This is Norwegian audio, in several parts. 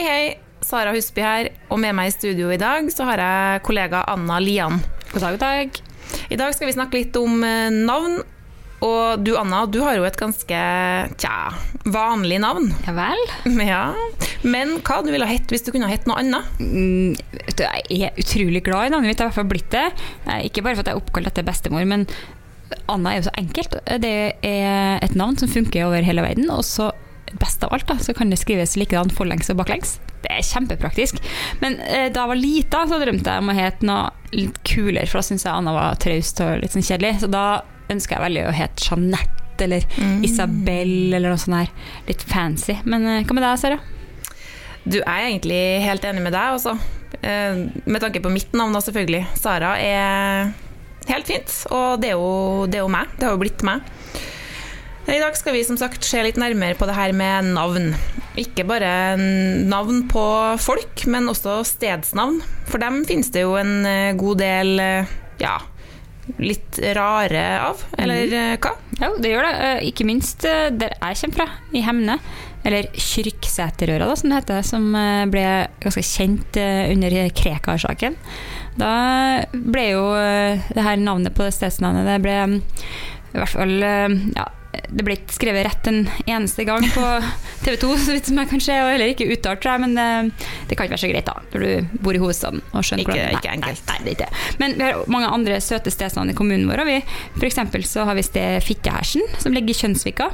Hei, hei. Sara Husby her, og med meg i studio i dag så har jeg kollega Anna Lian. God dag, god dag. I dag skal vi snakke litt om eh, navn. Og du Anna, du har jo et ganske tja, vanlig navn. Ja vel? Ja. Men hva du ville du hett hvis du kunne hett noe annet? Mm, jeg er utrolig glad i navnet mitt, jeg har i hvert fall blitt det. Ikke bare for at jeg er oppkalt etter bestemor, men Anna er jo så enkelt. Det er et navn som funker over hele verden. Og så, best av alt, da, så kan det skrives likedan forlengs og baklengs. Det er kjempepraktisk. Men eh, da jeg var lita, så drømte jeg om å hete noe litt kulere, for da syntes jeg Anna var traust og litt sånn kjedelig. Så da ønska jeg veldig å hete Jeanette eller Isabel eller noe sånt her. Litt fancy. Men eh, hva med deg, Sara? Du er egentlig helt enig med deg, altså. Eh, Med tanke på mitt navn, da, selvfølgelig. Sara er helt fint, og det er, jo, det er jo meg. Det har jo blitt meg. I dag skal vi som sagt se litt nærmere på det her med navn. Ikke bare navn på folk, men også stedsnavn. For dem finnes det jo en eh, god del eh, ja, litt rare av, eller eh, hva? Jo, det gjør det. Ikke minst der jeg kommer fra, i Hemne. Eller Kyrksæterøra, da, som det heter. Som ble ganske kjent under Krekar-saken. Da ble jo det her navnet på stedsnavnet Det ble mm, i hvert fall ja, det ble ikke skrevet rett en eneste gang på TV 2, så vidt som jeg kan se, og heller ikke uttalt, men det, det kan ikke være så greit da, når du bor i hovedstaden. Og skjønner Ikke- hvordan- ikke enkelt. Nei, nei, det er ikke. Men vi har mange andre søte stedsnavn i kommunen vår. Vi, for eksempel så har vi sted Fittehersen, som ligger i Kjønnsvika.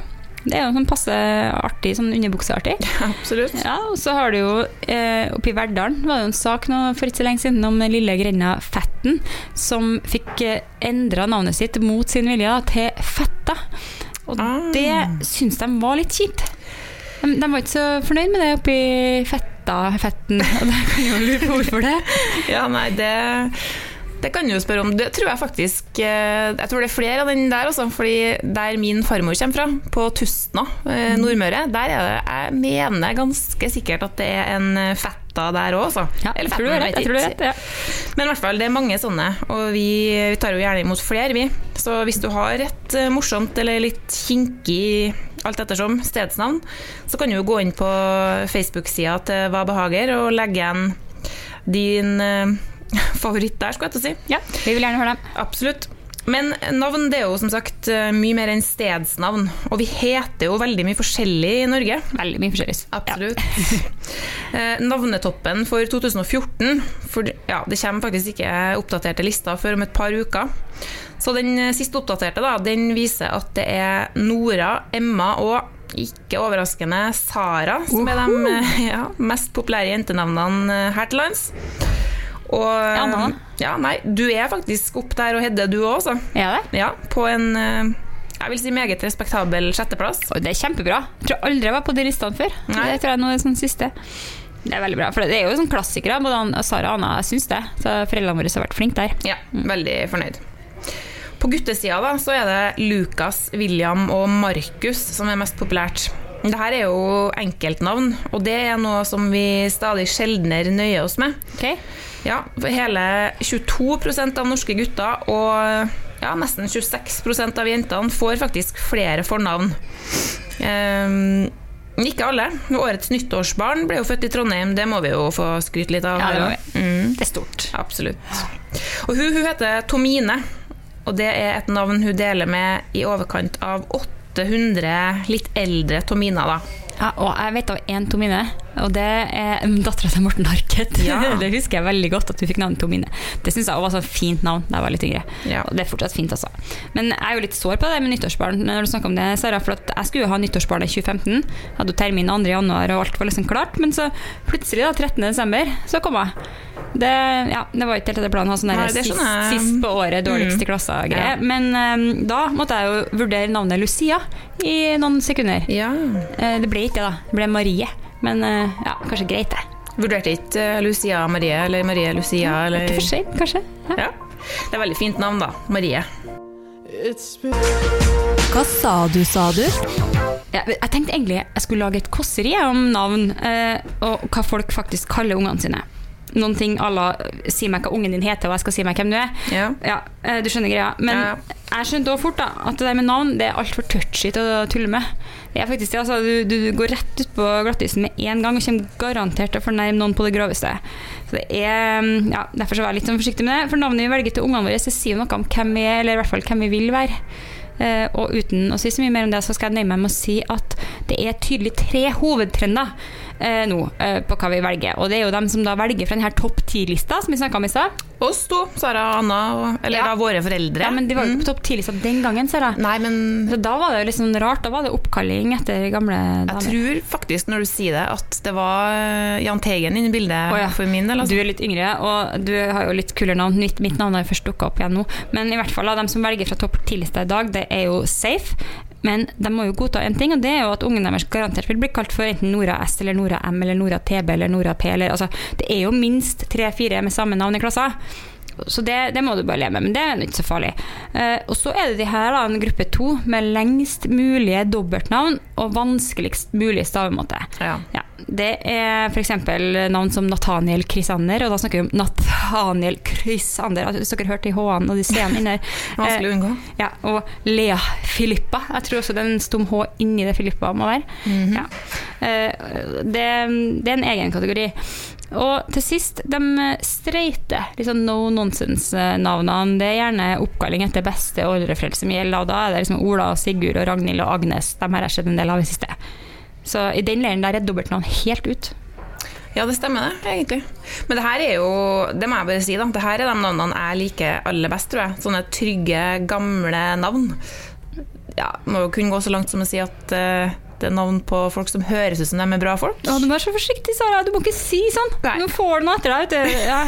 Det er jo sånn passe artig, sånn underbukseartig. Absolutt. Ja, og så har du jo eh, oppe i Verdalen var det jo en sak nå for ikke så lenge siden om den lille grenda Fetten, som fikk eh, endra navnet sitt mot sin vilje til Fetta. Og Ah. det syns de var litt kjipt. De, de var ikke så fornøyd med det oppe i Fetta, Fetten. Og det kan jo lure på hvorfor det. Ja, nei, det det kan du jo spørre om. Det tror jeg faktisk eh, Jeg tror det er flere av den der, også. Fordi der min farmor kommer fra, på Tustna, eh, Nordmøre, der er det Jeg mener ganske sikkert at det er en eh, fetta der òg, altså. Ja, Eller jeg fetten, rett. Jeg tror du er rett ja. Men i hvert fall, det er mange sånne, og vi, vi tar jo gjerne imot flere, vi. Så hvis du har et morsomt eller litt kinkig, alt ettersom, stedsnavn, så kan du jo gå inn på Facebook-sida til Hva behager og legge igjen din favoritt der, skulle jeg til å si. ja, vi vil gjerne høre dem. Absolutt. Men navn det er jo som sagt eh, mye mer enn stedsnavn, og vi heter jo veldig mye forskjellig i Norge. Veldig mye forskjellig. Absolutt. Ja. Navnetoppen for 2014, for ja, det kommer faktisk ikke oppdaterte lister før om et par uker. Så den eh, siste oppdaterte da, den viser at det er Nora, Emma og ikke overraskende Sara som er de eh, ja, mest populære jentenavnene eh, her til lands. Og Ja, Anna? ja, nei, du er faktisk opp der og Hedde, du òg, altså. Det? Ja, på en eh, jeg vil si meget respektabel sjetteplass. Og det er kjempebra. Jeg tror aldri jeg var på de listene før. Nei. Det tror jeg nå er sånn siste. Det er veldig bra, for det er jo sånn klassikere. Både Sara og Anna syns det. Så foreldrene våre har vært flinke der. Ja, veldig fornøyd. På guttesida da, så er det Lukas, William og Markus som er mest populært. Dette er jo enkeltnavn, og det er noe som vi stadig sjeldnere nøyer oss med. Okay. Ja, Hele 22% av norske gutter og ja, nesten 26% av jentene får faktisk flere fornavn. Um, ikke alle. Årets nyttårsbarn ble jo født i Trondheim, det må vi jo få skryte litt av. Ja, det her. Mm. Det er stort. Absolutt. Og hun, hun heter Tomine, og det er et navn hun deler med i overkant av 800 litt eldre Tomina, da. Ja, og jeg vet av én Tomine, og det er dattera til Morten Harket. Ja. det husker jeg veldig godt at du fikk navnet Tomine. Det syns jeg var så fint navn da jeg var litt yngre. Ja. Og det er fortsatt fint, altså. Men jeg er jo litt sår på det med nyttårsbarn når du snakker om det, Sara. For jeg skulle jo ha nyttårsbarn i 2015. Hadde jo termin 2. januar, og alt var liksom klart. Men så plutselig, da, 13. desember, så kom jeg. Det, ja, det var ikke helt etter planen å ha sånn der sist, sist på året, dårligst i Mm. klassa-greie. Ja. Men um, da måtte jeg jo vurdere navnet Lucia i noen sekunder. Ja. Uh, Det ble ikke det, da. Det ble Marie. Men uh, ja, kanskje greit, det. Vurderte ikke eh, Lucia Marie, eller Marie Lucia, eller Ikke for sent, kanskje. Ja. Ja. Det er veldig fint navn, da. Marie. Hva sa du, sa du? Ja, jeg tenkte egentlig jeg skulle lage et kåseri om navn, eh, og hva folk faktisk kaller ungene sine. Noen ting à la si meg hva ungen din heter, og jeg skal si meg hvem du er. Ja. Ja, eh, du skjønner greia. Men Ja. jeg skjønte også fort da, at det der med navn det er altfor touchy til å tulle med. Det er faktisk det, altså, du, du går rett ut på glattisen med en gang og kommer garantert til å fornærme noen på det groveste. Så det er, mm, ja, Derfor så vær litt sånn forsiktig med det. For navnet vi velger til ungene våre, så sier noe om hvem vi er, eller i hvert fall hvem vi vil være. Eh, og uten å si så mye mer om det, så skal jeg nøye meg med å si at det er tydelig tre hovedtrender eh, nå eh, på hva vi velger. Og det er jo dem som da velger fra denne topp ti-lista som vi snakka om i stad. Oss to, Sara og Anna, og, eller Ja. da våre foreldre. Ja, men de var jo Mm. ikke på topp ti-lista den gangen, Sara. Nei, men Så da var det jo litt sånn rart. Da var det oppkalling etter gamle damer. jeg tror faktisk, når du sier det, at det var Jahn Teigen inne i bildet oh, ja. for min del. Du Altså. er litt yngre, og du har jo litt kulere navn. Mitt navn har jo først dukka opp igjen nå. Men i hvert fall av dem som velger fra topp ti-lista i dag, det er jo safe. Men de må jo godta en ting, og det er jo at ungen deres garantert vil bli kalt for enten Nora S eller Nora M eller Nora TB eller Nora P. Eller, altså, det er jo minst tre-fire med samme navn i klassen. Så det, det må du bare leve med, men det er ikke så farlig. Eh, og så er det de her, da, en gruppe to, med lengst mulige dobbeltnavn og vanskeligst mulig stavemåte. Ja. Det er f.eks. navn som Nathaniel Krisander, og da snakker vi om Nathaniel Krisander. Hvis dere hørte i H-en og de C-ene inni der. Vanskelig å unngå. Eh, ja, og Lea Filippa. Jeg tror også det er en stum H inni det Filippa må være. Mhm. ja. Eh, det, det er en egen kategori. Og til sist, de streite, sånn no nonsense-navnene. Det er gjerne oppkalling etter beste oldeforeldre som gjelder, og da er det liksom Ola, Sigurd, og Ragnhild og Agnes. De har jeg sett en del av i siste. Så i den leiren der er dobbeltnavn helt ut. Ja, det stemmer det, egentlig. Men det her er jo, det må jeg bare si, da. Det her er de navnene jeg liker aller best, tror jeg. Sånne trygge, gamle navn. Ja, må jo kunne gå så langt som å si at eh, er navn på folk som høres ut som de er bra folk. Å, du må være så forsiktig, Sara. Du må ikke si sånn. Nei. Nå får du noe etter deg. Ja.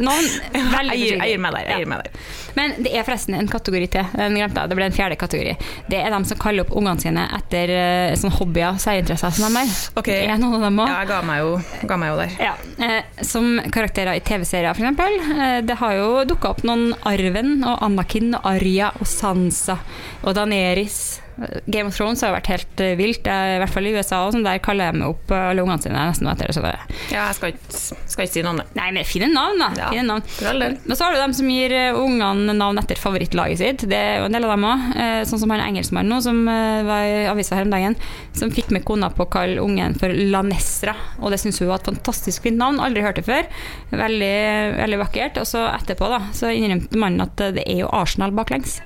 Navn, veldig Jeg gir, jeg gir meg der. Ja. Jeg gir meg der. Men det er forresten en kategori til. Den glemte jeg. Det ble en fjerde kategori. Det er dem som kaller opp ungene sine etter uh, sånne hobbyer, særinteresser som de har. Okay. Det er noen av dem Ja, jeg ga meg jo, ga meg jo der. Ja, eh, som karakterer i TV-serier, f.eks. Eh, det har jo dukka opp noen Arven og Anakin og Arya og Sansa og Daenerys. Game of Thrones har vært helt eh, vilt, i hvert fall i USA. Og sånn der kaller de opp eh, alle ungene sine nesten etter det. Ja, jeg skal ikke, skal ikke si navnet. Nei, men fine navn, da. Ja, Fine navn. Men så har du dem som gir eh, ungene navn etter favorittlaget sitt. Det er jo en del av dem òg. Sånn som han engelskmannen nå, som var i avisa her om dagen, som fikk med kona på å kalle ungen for Lanesra. Og det syns hun var et fantastisk fint navn. Aldri hørt det før. Veldig, veldig vakkert. Og så etterpå da, så innrømte mannen at det er jo Arsenal baklengs.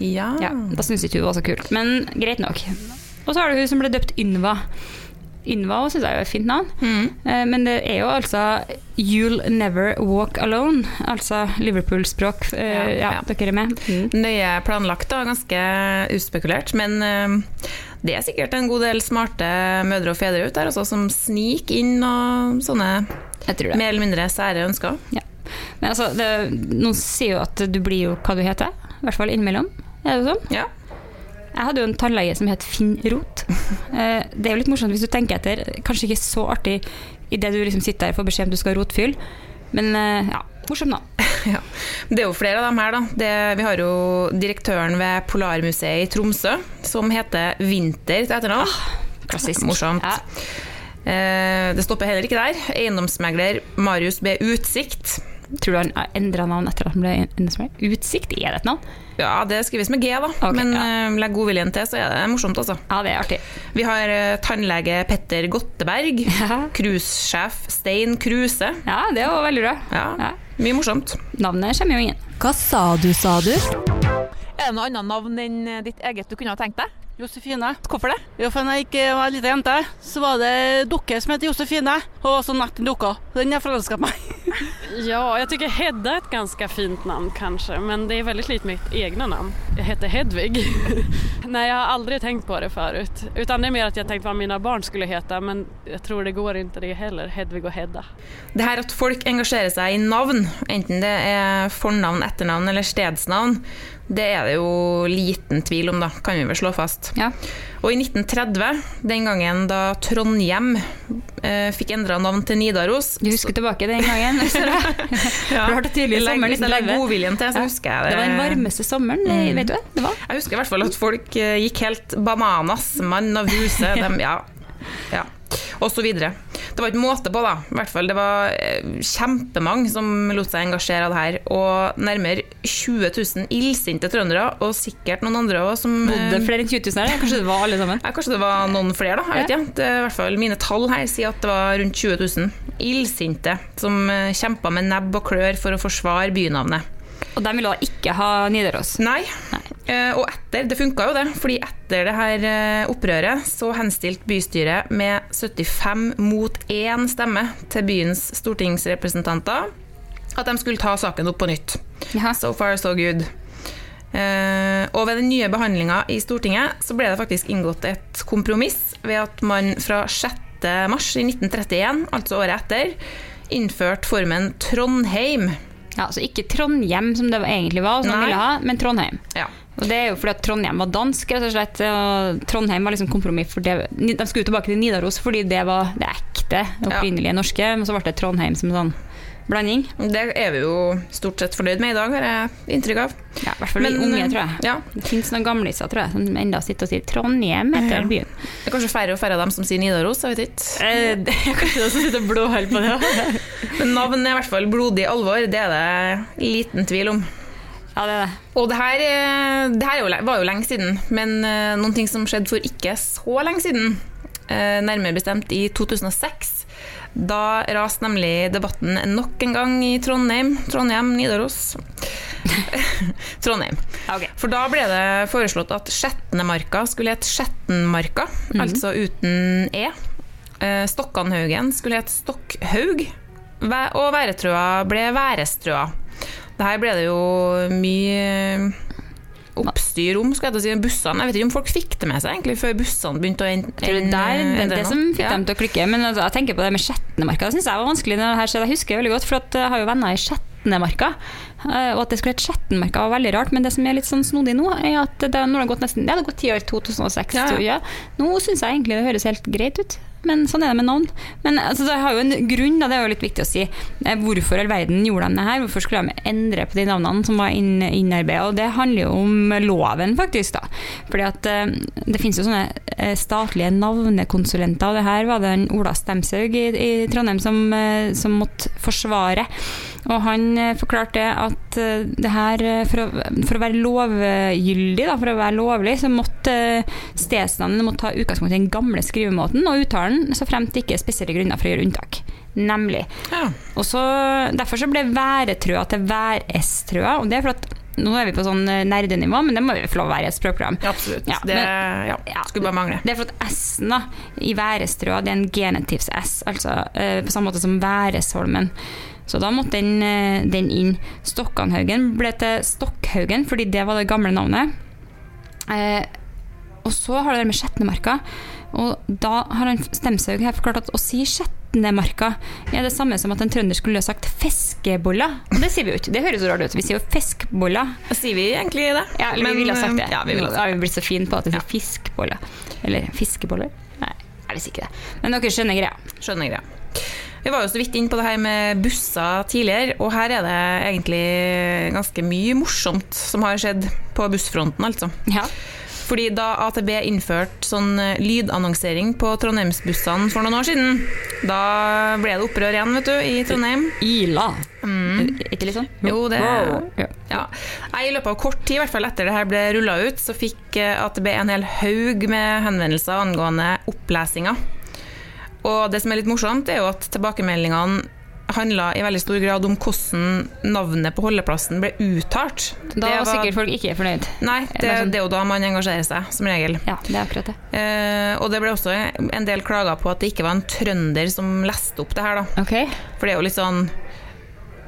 Ja. Ja, da syns ikke hun var så kult, men greit nok. Og så har du hun som ble døpt Ynva. Ynva syns jeg er et fint navn. Mm. Eh, Men det er jo altså You'll never walk alone. Altså Liverpool-språk. Eh, Ja, Ja, ja. dere er med? Mm. Nøye planlagt og ganske uspekulert, men eh, det er sikkert en god del smarte mødre og fedre ut der også, som sniker inn og sånne Jeg tror det. mer eller mindre sære ønsker. Men altså, det, noen sier jo at du blir jo hva du heter. I hvert fall innimellom. Er det sånn? Ja. Jeg hadde jo en tannlege som het Finn Rot. Eh, Det er jo litt morsomt hvis du tenker etter. Kanskje ikke så artig idet du liksom sitter der og får beskjed om du skal rotfylle, men eh, ja, morsomt da. Ja. Det er jo flere av dem her, da. Det, vi har jo direktøren ved Polarmuseet i Tromsø, som heter Vinter til etternavn. Klassisk. Morsomt. Ja. Eh, det stopper heller ikke der. Eiendomsmegler Marius B. Utsikt. Tror du han har endra navn etter at han ble eiendomsmegler? Utsikt, er det et navn? Ja, det skrives med G, da. Okay, Men ja. eh, legg godviljen til, så er det morsomt, altså. Ja, det er artig. Vi har eh, tannlege Petter Gotteberg. Ja, Cruisesjef Stein Kruse. ja det var veldig bra. Ja, Ja. mye morsomt. Navnet kommer jo ingen. Hva sa du, sa du? Er det noe annet navn enn eh, ditt eget du kunne ha tenkt deg? Josefine. Hvorfor det? Jo, for når jeg ikke var ei lita jente, så var det dukke som het Josefine. Og så nett en dukka. Den har forelska meg. Ja, jag tycker Hedda är ett ganska fint namn kanske, men det är väldigt likt mitt egna namn. Jag heter Hedvig. Nej, jag har aldrig tänkt på det förut. Utan det är mer att jag tänkt vad mina barn skulle heta, men jag tror det går inte det heller, Hedvig och Hedda. Det her at folk engasjerer seg i navn, enten det er fornavn, etternavn eller stedsnavn, det er det jo liten tvil om, da, kan vi vel slå fast. Ja. Og i 1930, den gangen da Trondhjem eh, fikk endra navn til Nidaros Du husker tilbake den gangen? Ja, du det tydelig sommeren Hvis jeg legger godviljen til, så Ja. husker jeg det. det var den varmeste sommeren, Mm. vet du det? Det var. Jeg husker i hvert fall at folk eh, gikk helt bananas, mann av huset, ja, ja, videre. det var ikke måte på, da. I hvert fall, det var eh, kjempemange som lot seg engasjere av det her. Og nærmere 20 000 illsinte trøndere, og sikkert noen andre òg, som Bodde eh, flere enn 20 000 her? Kanskje det var alle sammen? ja, Kanskje det var noen flere, da. Jeg vet ikke. Det i hvert fall Mine tall her sier at det var rundt 20 000 illsinte som kjempa med nebb og klør for å forsvare bynavnet. Og de ville da ikke ha Nidaros? Nei. Nei. Eh, og etter, det funka jo det, fordi etter det her eh, opprøret så henstilte bystyret med 75 mot 1 stemme til byens stortingsrepresentanter at de skulle ta saken opp på nytt. Ja. So far, so good. Eh, og ved den nye behandlinga i Stortinget så ble det faktisk inngått et kompromiss ved at man fra 6. mars i 1931, altså året etter, innførte formen Trondheim. Ja, Så ikke Trondheim, som det egentlig var, som de ville ha, men Trondheim. Ja. Og det er jo fordi at Trondheim var dansk, rett og slett. Og Trondheim var liksom kompromiss for det. De skulle jo tilbake til Nidaros fordi det var det ekte, det ja. norske. Men så ble det Trondheim som sånn blanding. Det er vi jo stort sett fornøyd med i dag, har jeg inntrykk av. Ja, I hvert fall vi Men, unge, eh, tror jeg. Ja, Det finnes noen gamliser, tror jeg, som enda sitter og sier Trondheim etter Ja. byen. Det er kanskje færre og færre av dem som sier Nidaros, jeg vet ikke. Eh, det er kanskje noen som sitter og på det. Men navnet er i hvert fall blodig alvor, det er det liten tvil om. Ja, det det. Og det her, eh, det her er var jo lenge siden, men eh, noen ting som skjedde for ikke så lenge siden, nærmere bestemt i 2006, da raste nemlig debatten nok en gang i Trondheim, Trondheim, Nidaros. Trondheim. Okay. For da ble det foreslått at Skjetnemarka skulle hete Skjettenmarka, altså uten E. Eh, Stokkanhaugen skulle hete Stokkhaug, og Væretrøa ble Værestrøa. Det her ble det jo mye oppstyr om, skal jeg si, bussene. Jeg vet ikke om folk fikk det med seg egentlig før bussene begynte å en- Tror du en- der, det, er det som fikk Ja. dem til å klikke. Men altså, jeg tenker på det med Skjetnemarka. Det syns jeg var vanskelig når det her skjedde. Jeg husker veldig godt, for at jeg har jo venner i Skjetnemarka. Eh, Og at det skulle hete Skjettenmarka var veldig rart. Men det som er litt sånn snodig nå, er at det, nå har det gått nesten Det hadde gått ti år, 2006. Ja, ja. Nå syns jeg egentlig det høres helt greit ut. Men sånn er det med navn. Men altså, det har jo en grunn, da, det er jo litt viktig å si. Eh, Hvorfor i all verden gjorde de det her? Hvorfor skulle de endre på de navnene som var inn, innarbeida? Og det handler jo om loven, faktisk. da. Fordi at eh, det finnes jo sånne statlige navnekonsulenter, og det her var det en Ola Stemshaug i, i Trondheim som, som måtte forsvare. Og han forklarte at eh, det her, eh, for å, for å være lovgyldig, da, for å være lovlig, så måtte eh, stedsnavnet måtte ta utgangspunkt i den gamle skrivemåten og uttalen, så fremt det ikke er spesielle grunner for å gjøre unntak. Nemlig. Ja. Og så, Derfor så ble Væretrøa til Værestrøa. Og det er for at nå er vi på sånn nerdenivå, men det må vi få lov å være i et språkprogram. Ja, absolutt. Ja, det men- ja, skulle bare mangle. Det er for at S-en da, i Værestrøa det er en genitivs S, altså på samme måte som Væresholmen. Så da måtte den, eh, den inn. Stokkanhaugen ble til Stokkhaugen, fordi det var det gamle navnet. Eh, og så har det det med Skjetnemarka. Og da har han Stemshaug her forklart at å si Skjetnemarka er det samme som at en trønder skulle ha sagt fiskeboller. Og det sier vi jo ikke. Det høres så rart ut. Vi sier jo fiskeboller. Sier vi egentlig det? Ja, eller Men, vi ville ha sagt det. Ja, vi ville ha vi blitt så fine på at vi sier fiskeboller. Eller fiskeboller. Nei, jeg visste ikke det. Men dere skjønner greia. Skjønner greia. Vi var jo så vidt inn på det her med busser tidligere, og her er det egentlig ganske mye morsomt som har skjedd på bussfronten, altså. Ja. Fordi da AtB innførte sånn eh, lydannonsering på Trondheimsbussene for noen år siden, da ble det opprør igjen, vet du, i Trondheim. Ila. Ikke litt sånn? Jo, det Ja. Ja. I løpet av kort tid, i hvert fall etter det her ble rulla ut, så fikk eh, AtB en hel haug med henvendelser angående opplesinga. Og det som er litt morsomt, er jo at tilbakemeldingene handla i veldig stor grad om hvordan navnet på holdeplassen ble uttalt. Da Det var sikkert folk ikke fornøyd. Nei, det, sånn. det er jo da man engasjerer seg, som regel. Ja, det er akkurat det. Eh, og det ble også en del klager på at det ikke var en trønder som leste opp det her, da. Okay. For det er jo litt sånn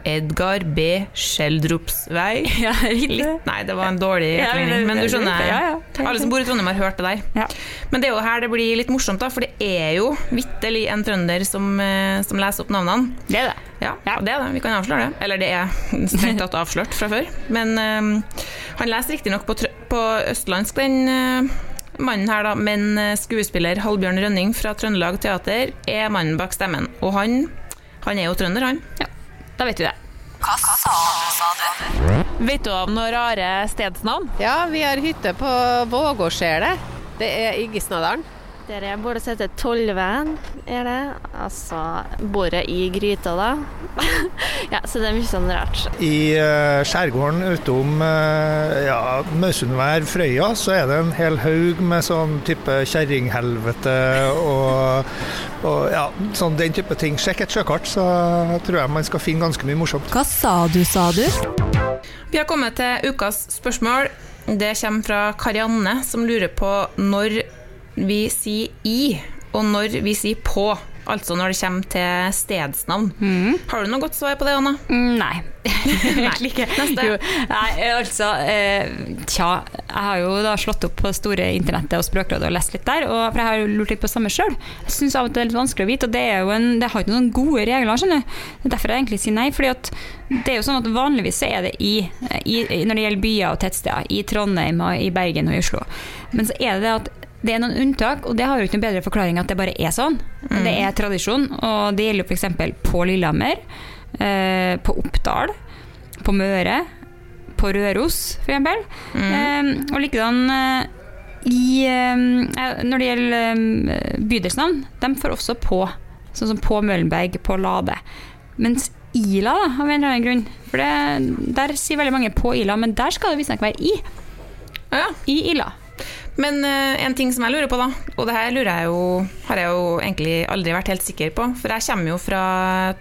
Edgar B. Schjelderups vei. Ja. Litt, nei, det var en dårlig Ja, men du skjønner. Ja, ja. Alle som bor i Trondheim har hørt det der. Ja. Men det er jo her det blir litt morsomt, da, for det er jo vitterlig en trønder som, eh, som leser opp navnene. Det er det. Ja, det er det. Vi kan avsløre det. Eller det er strengt tatt avslørt fra før. Men um, han leser riktignok på, på østlandsk, den uh, mannen her, da. Men skuespiller Halbjørn Rønning fra Trøndelag Teater er mannen bak stemmen. Og han, han er jo trønder, han. Da vet du det. Vet du om noen rare stedsnavn? Ja, vi har hytte på Vågåsjelet. Det er i Gisnadalen. Dere som sette tolven, er det. Altså bordet i gryta, da. ja, så det er mye sånn rart. I uh, skjærgården utom uh, ja, Mausundvær, Frøya, så er det en hel haug med sånn type kjerringhelvete og, og ja, sånn den type ting. Sjekk et sjøkart, så tror jeg man skal finne ganske mye morsomt. Hva sa du, sa du? Vi har kommet til ukas spørsmål. Det kommer fra Karianne, som lurer på når vi sier i, og når vi sier på. Altså når det kommer til stedsnavn. Har du noe godt svar på det, Anna? Mm, Nei. Egentlig ikke. Neste. Jo, nei, altså eh, Tja, jeg har jo da slått opp på store internettet og Språkrådet og lest litt der, og, for jeg har jo lurt litt på samme sjøl. Jeg syns av og til det er litt vanskelig å vite, og det, er jo en, det har ikke noen gode regler, skjønner du. Det er derfor jeg egentlig sier nei, fordi at det er jo sånn at vanligvis er det i, i når det gjelder byer og tettsteder, i Trondheim og i Bergen og i Oslo. Men så er det det at det er noen unntak, og det har jo ikke noen bedre forklaring at det bare er sånn. Det er tradisjon, og det gjelder jo f.eks. på Lillehammer, eh, på Oppdal, på Møre, på Røros f.eks. Eh, og likedan eh, i eh, Når det gjelder eh, bydelsnavn, de får også på. Sånn som på Møllenberg, på Lade. Mens Ila, da, av en eller annen grunn For det, Der sier veldig mange på Ila, men der skal det visstnok være i. Ja. I Ila. Men uh, en ting som jeg lurer på, da, og det her lurer jeg jo, har jeg jo egentlig aldri vært helt sikker på, for jeg kommer jo fra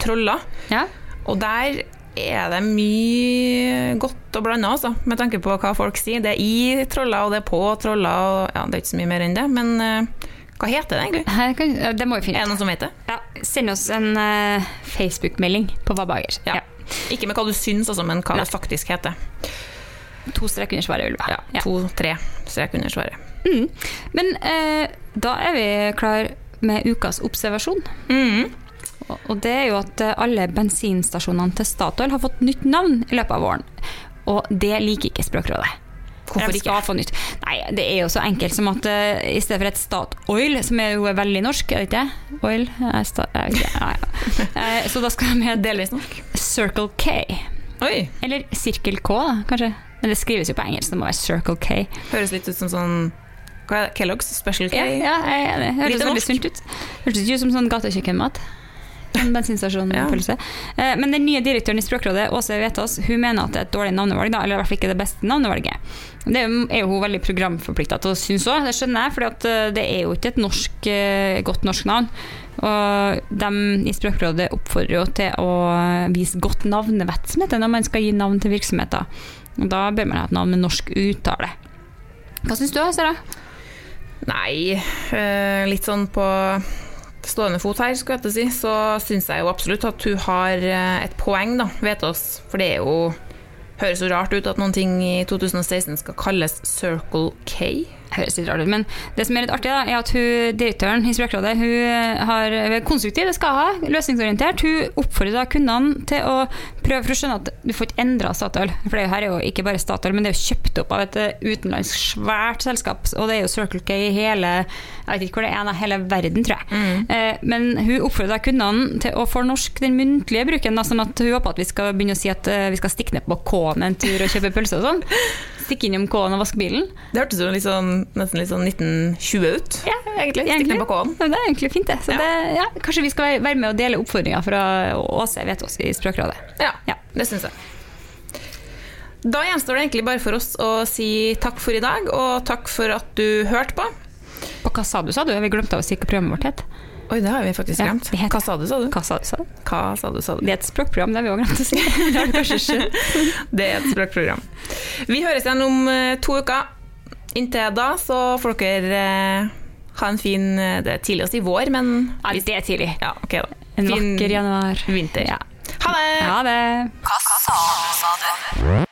Trolla, Ja. og der er det mye godt og blanda, altså, med tanke på hva folk sier. Det er i Trolla, og det er på Trolla, og ja, det er ikke så mye mer enn det, men uh, hva heter det egentlig? Kan, det må vi finne ut. Er det noen som vet det? Ja, send oss en uh, Facebook-melding på Hva bager. Ja. Ikke med hva du syns, altså, men hva Nei. det faktisk heter. To strek under svaret, Ulva. Ja, To-tre strek under svaret. Mm. Men eh, da er vi klar med ukas observasjon. Mm. Og, og det er jo at eh, alle bensinstasjonene til Statoil har fått nytt navn i løpet av våren. Og det liker ikke Språkrådet. Hvorfor ikke? få nytt. Nei, det er jo så enkelt som at uh, i stedet for et Statoil, som er jo veldig norsk, er det ikke? Oil? Eh, sta, ikke. Ja, ja. Så da skal de hete Delvis norsk. Circle K. Oi, Eller Sirkel K, da, kanskje. Men det skrives jo på engelsk, det må være Circle K. høres litt ut som sånn? Kellogg's Special K? Ja, ja jeg er enig. Hørtes veldig sunt ut. Hørtes ikke ut som sånn gatekjøkkenmat. En bensinstasjonpølse. Ja. Men den nye direktøren i Språkrådet, Åse Vetås, hun mener at det er et dårlig navnevalg, da, eller i hvert fall ikke det beste navnevalget. Det er jo- hun veldig programforplikta til å synes òg, det skjønner jeg, for det er jo ikke et norsk, eh, godt norsk navn. Og de i Språkrådet oppfordrer jo til å vise godt navnevett, som heter når man skal gi navn til virksomheter. Og da bør man ha et navn med norsk uttale. Hva syns du, Sara? Nei, eh, litt sånn på stående fot her, skulle jeg til å si, så syns jeg jo absolutt at hun har eh, et poeng, da, vet oss. For det er jo Høres jo rart ut at noen ting i 2016 skal kalles Circle K. høres litt rart ut, men det som er litt artig, da, er at hun, direktøren i Språkrådet hun har hun er konstruktiv, det skal ha, løsningsorientert. Hun oppfordrer da kundene til å prøve for å skjønne at du får ikke endra Statoil. For det her er jo ikke bare Statoil, men det er jo kjøpt opp av et eh, utenlandsk svært selskap, og det er jo Circle K i hele jeg vet ikke hvor det er, hele verden, tror jeg. Eh, men hun oppfordrer da kundene til å fornorske den muntlige bruken, da, sånn at hun håper at vi skal begynne å si at eh, vi skal stikke ned på K-en en tur og kjøpe pølse og sånn. Stikke innom K-en og vaske bilen. Det hørtes jo litt sånn, nesten litt sånn 1920 ut, Ja, egentlig. K-en. Det er egentlig fint, det. Så Ja. det ja, kanskje vi skal være- med og dele oppfordringer fra Åse Vetås i Språkrådet. Ja, Ja. det syns jeg. Da gjenstår det egentlig bare for oss å si takk for i dag, og takk for at du hørte på. Og hva sa du, sa du? Vi glemte å si hva programmet vårt het. Oi, det har vi faktisk glemt. Ja, Hva sa du, sa du? Hva sa du, sa du? Hva sa du, sa du? Det er et språkprogram, det har vi òg glemt å si. Det. Det er et språkprogram. Vi høres igjen om eh, to uker. Inntil da så får dere eh, ha en fin eh, Det er tidlig å si vår, men Ja, det er tidlig. ja, ok da. En Fin vakker januar. vinter. Ja. Ha det! Ha det. Hva sa du, sa du?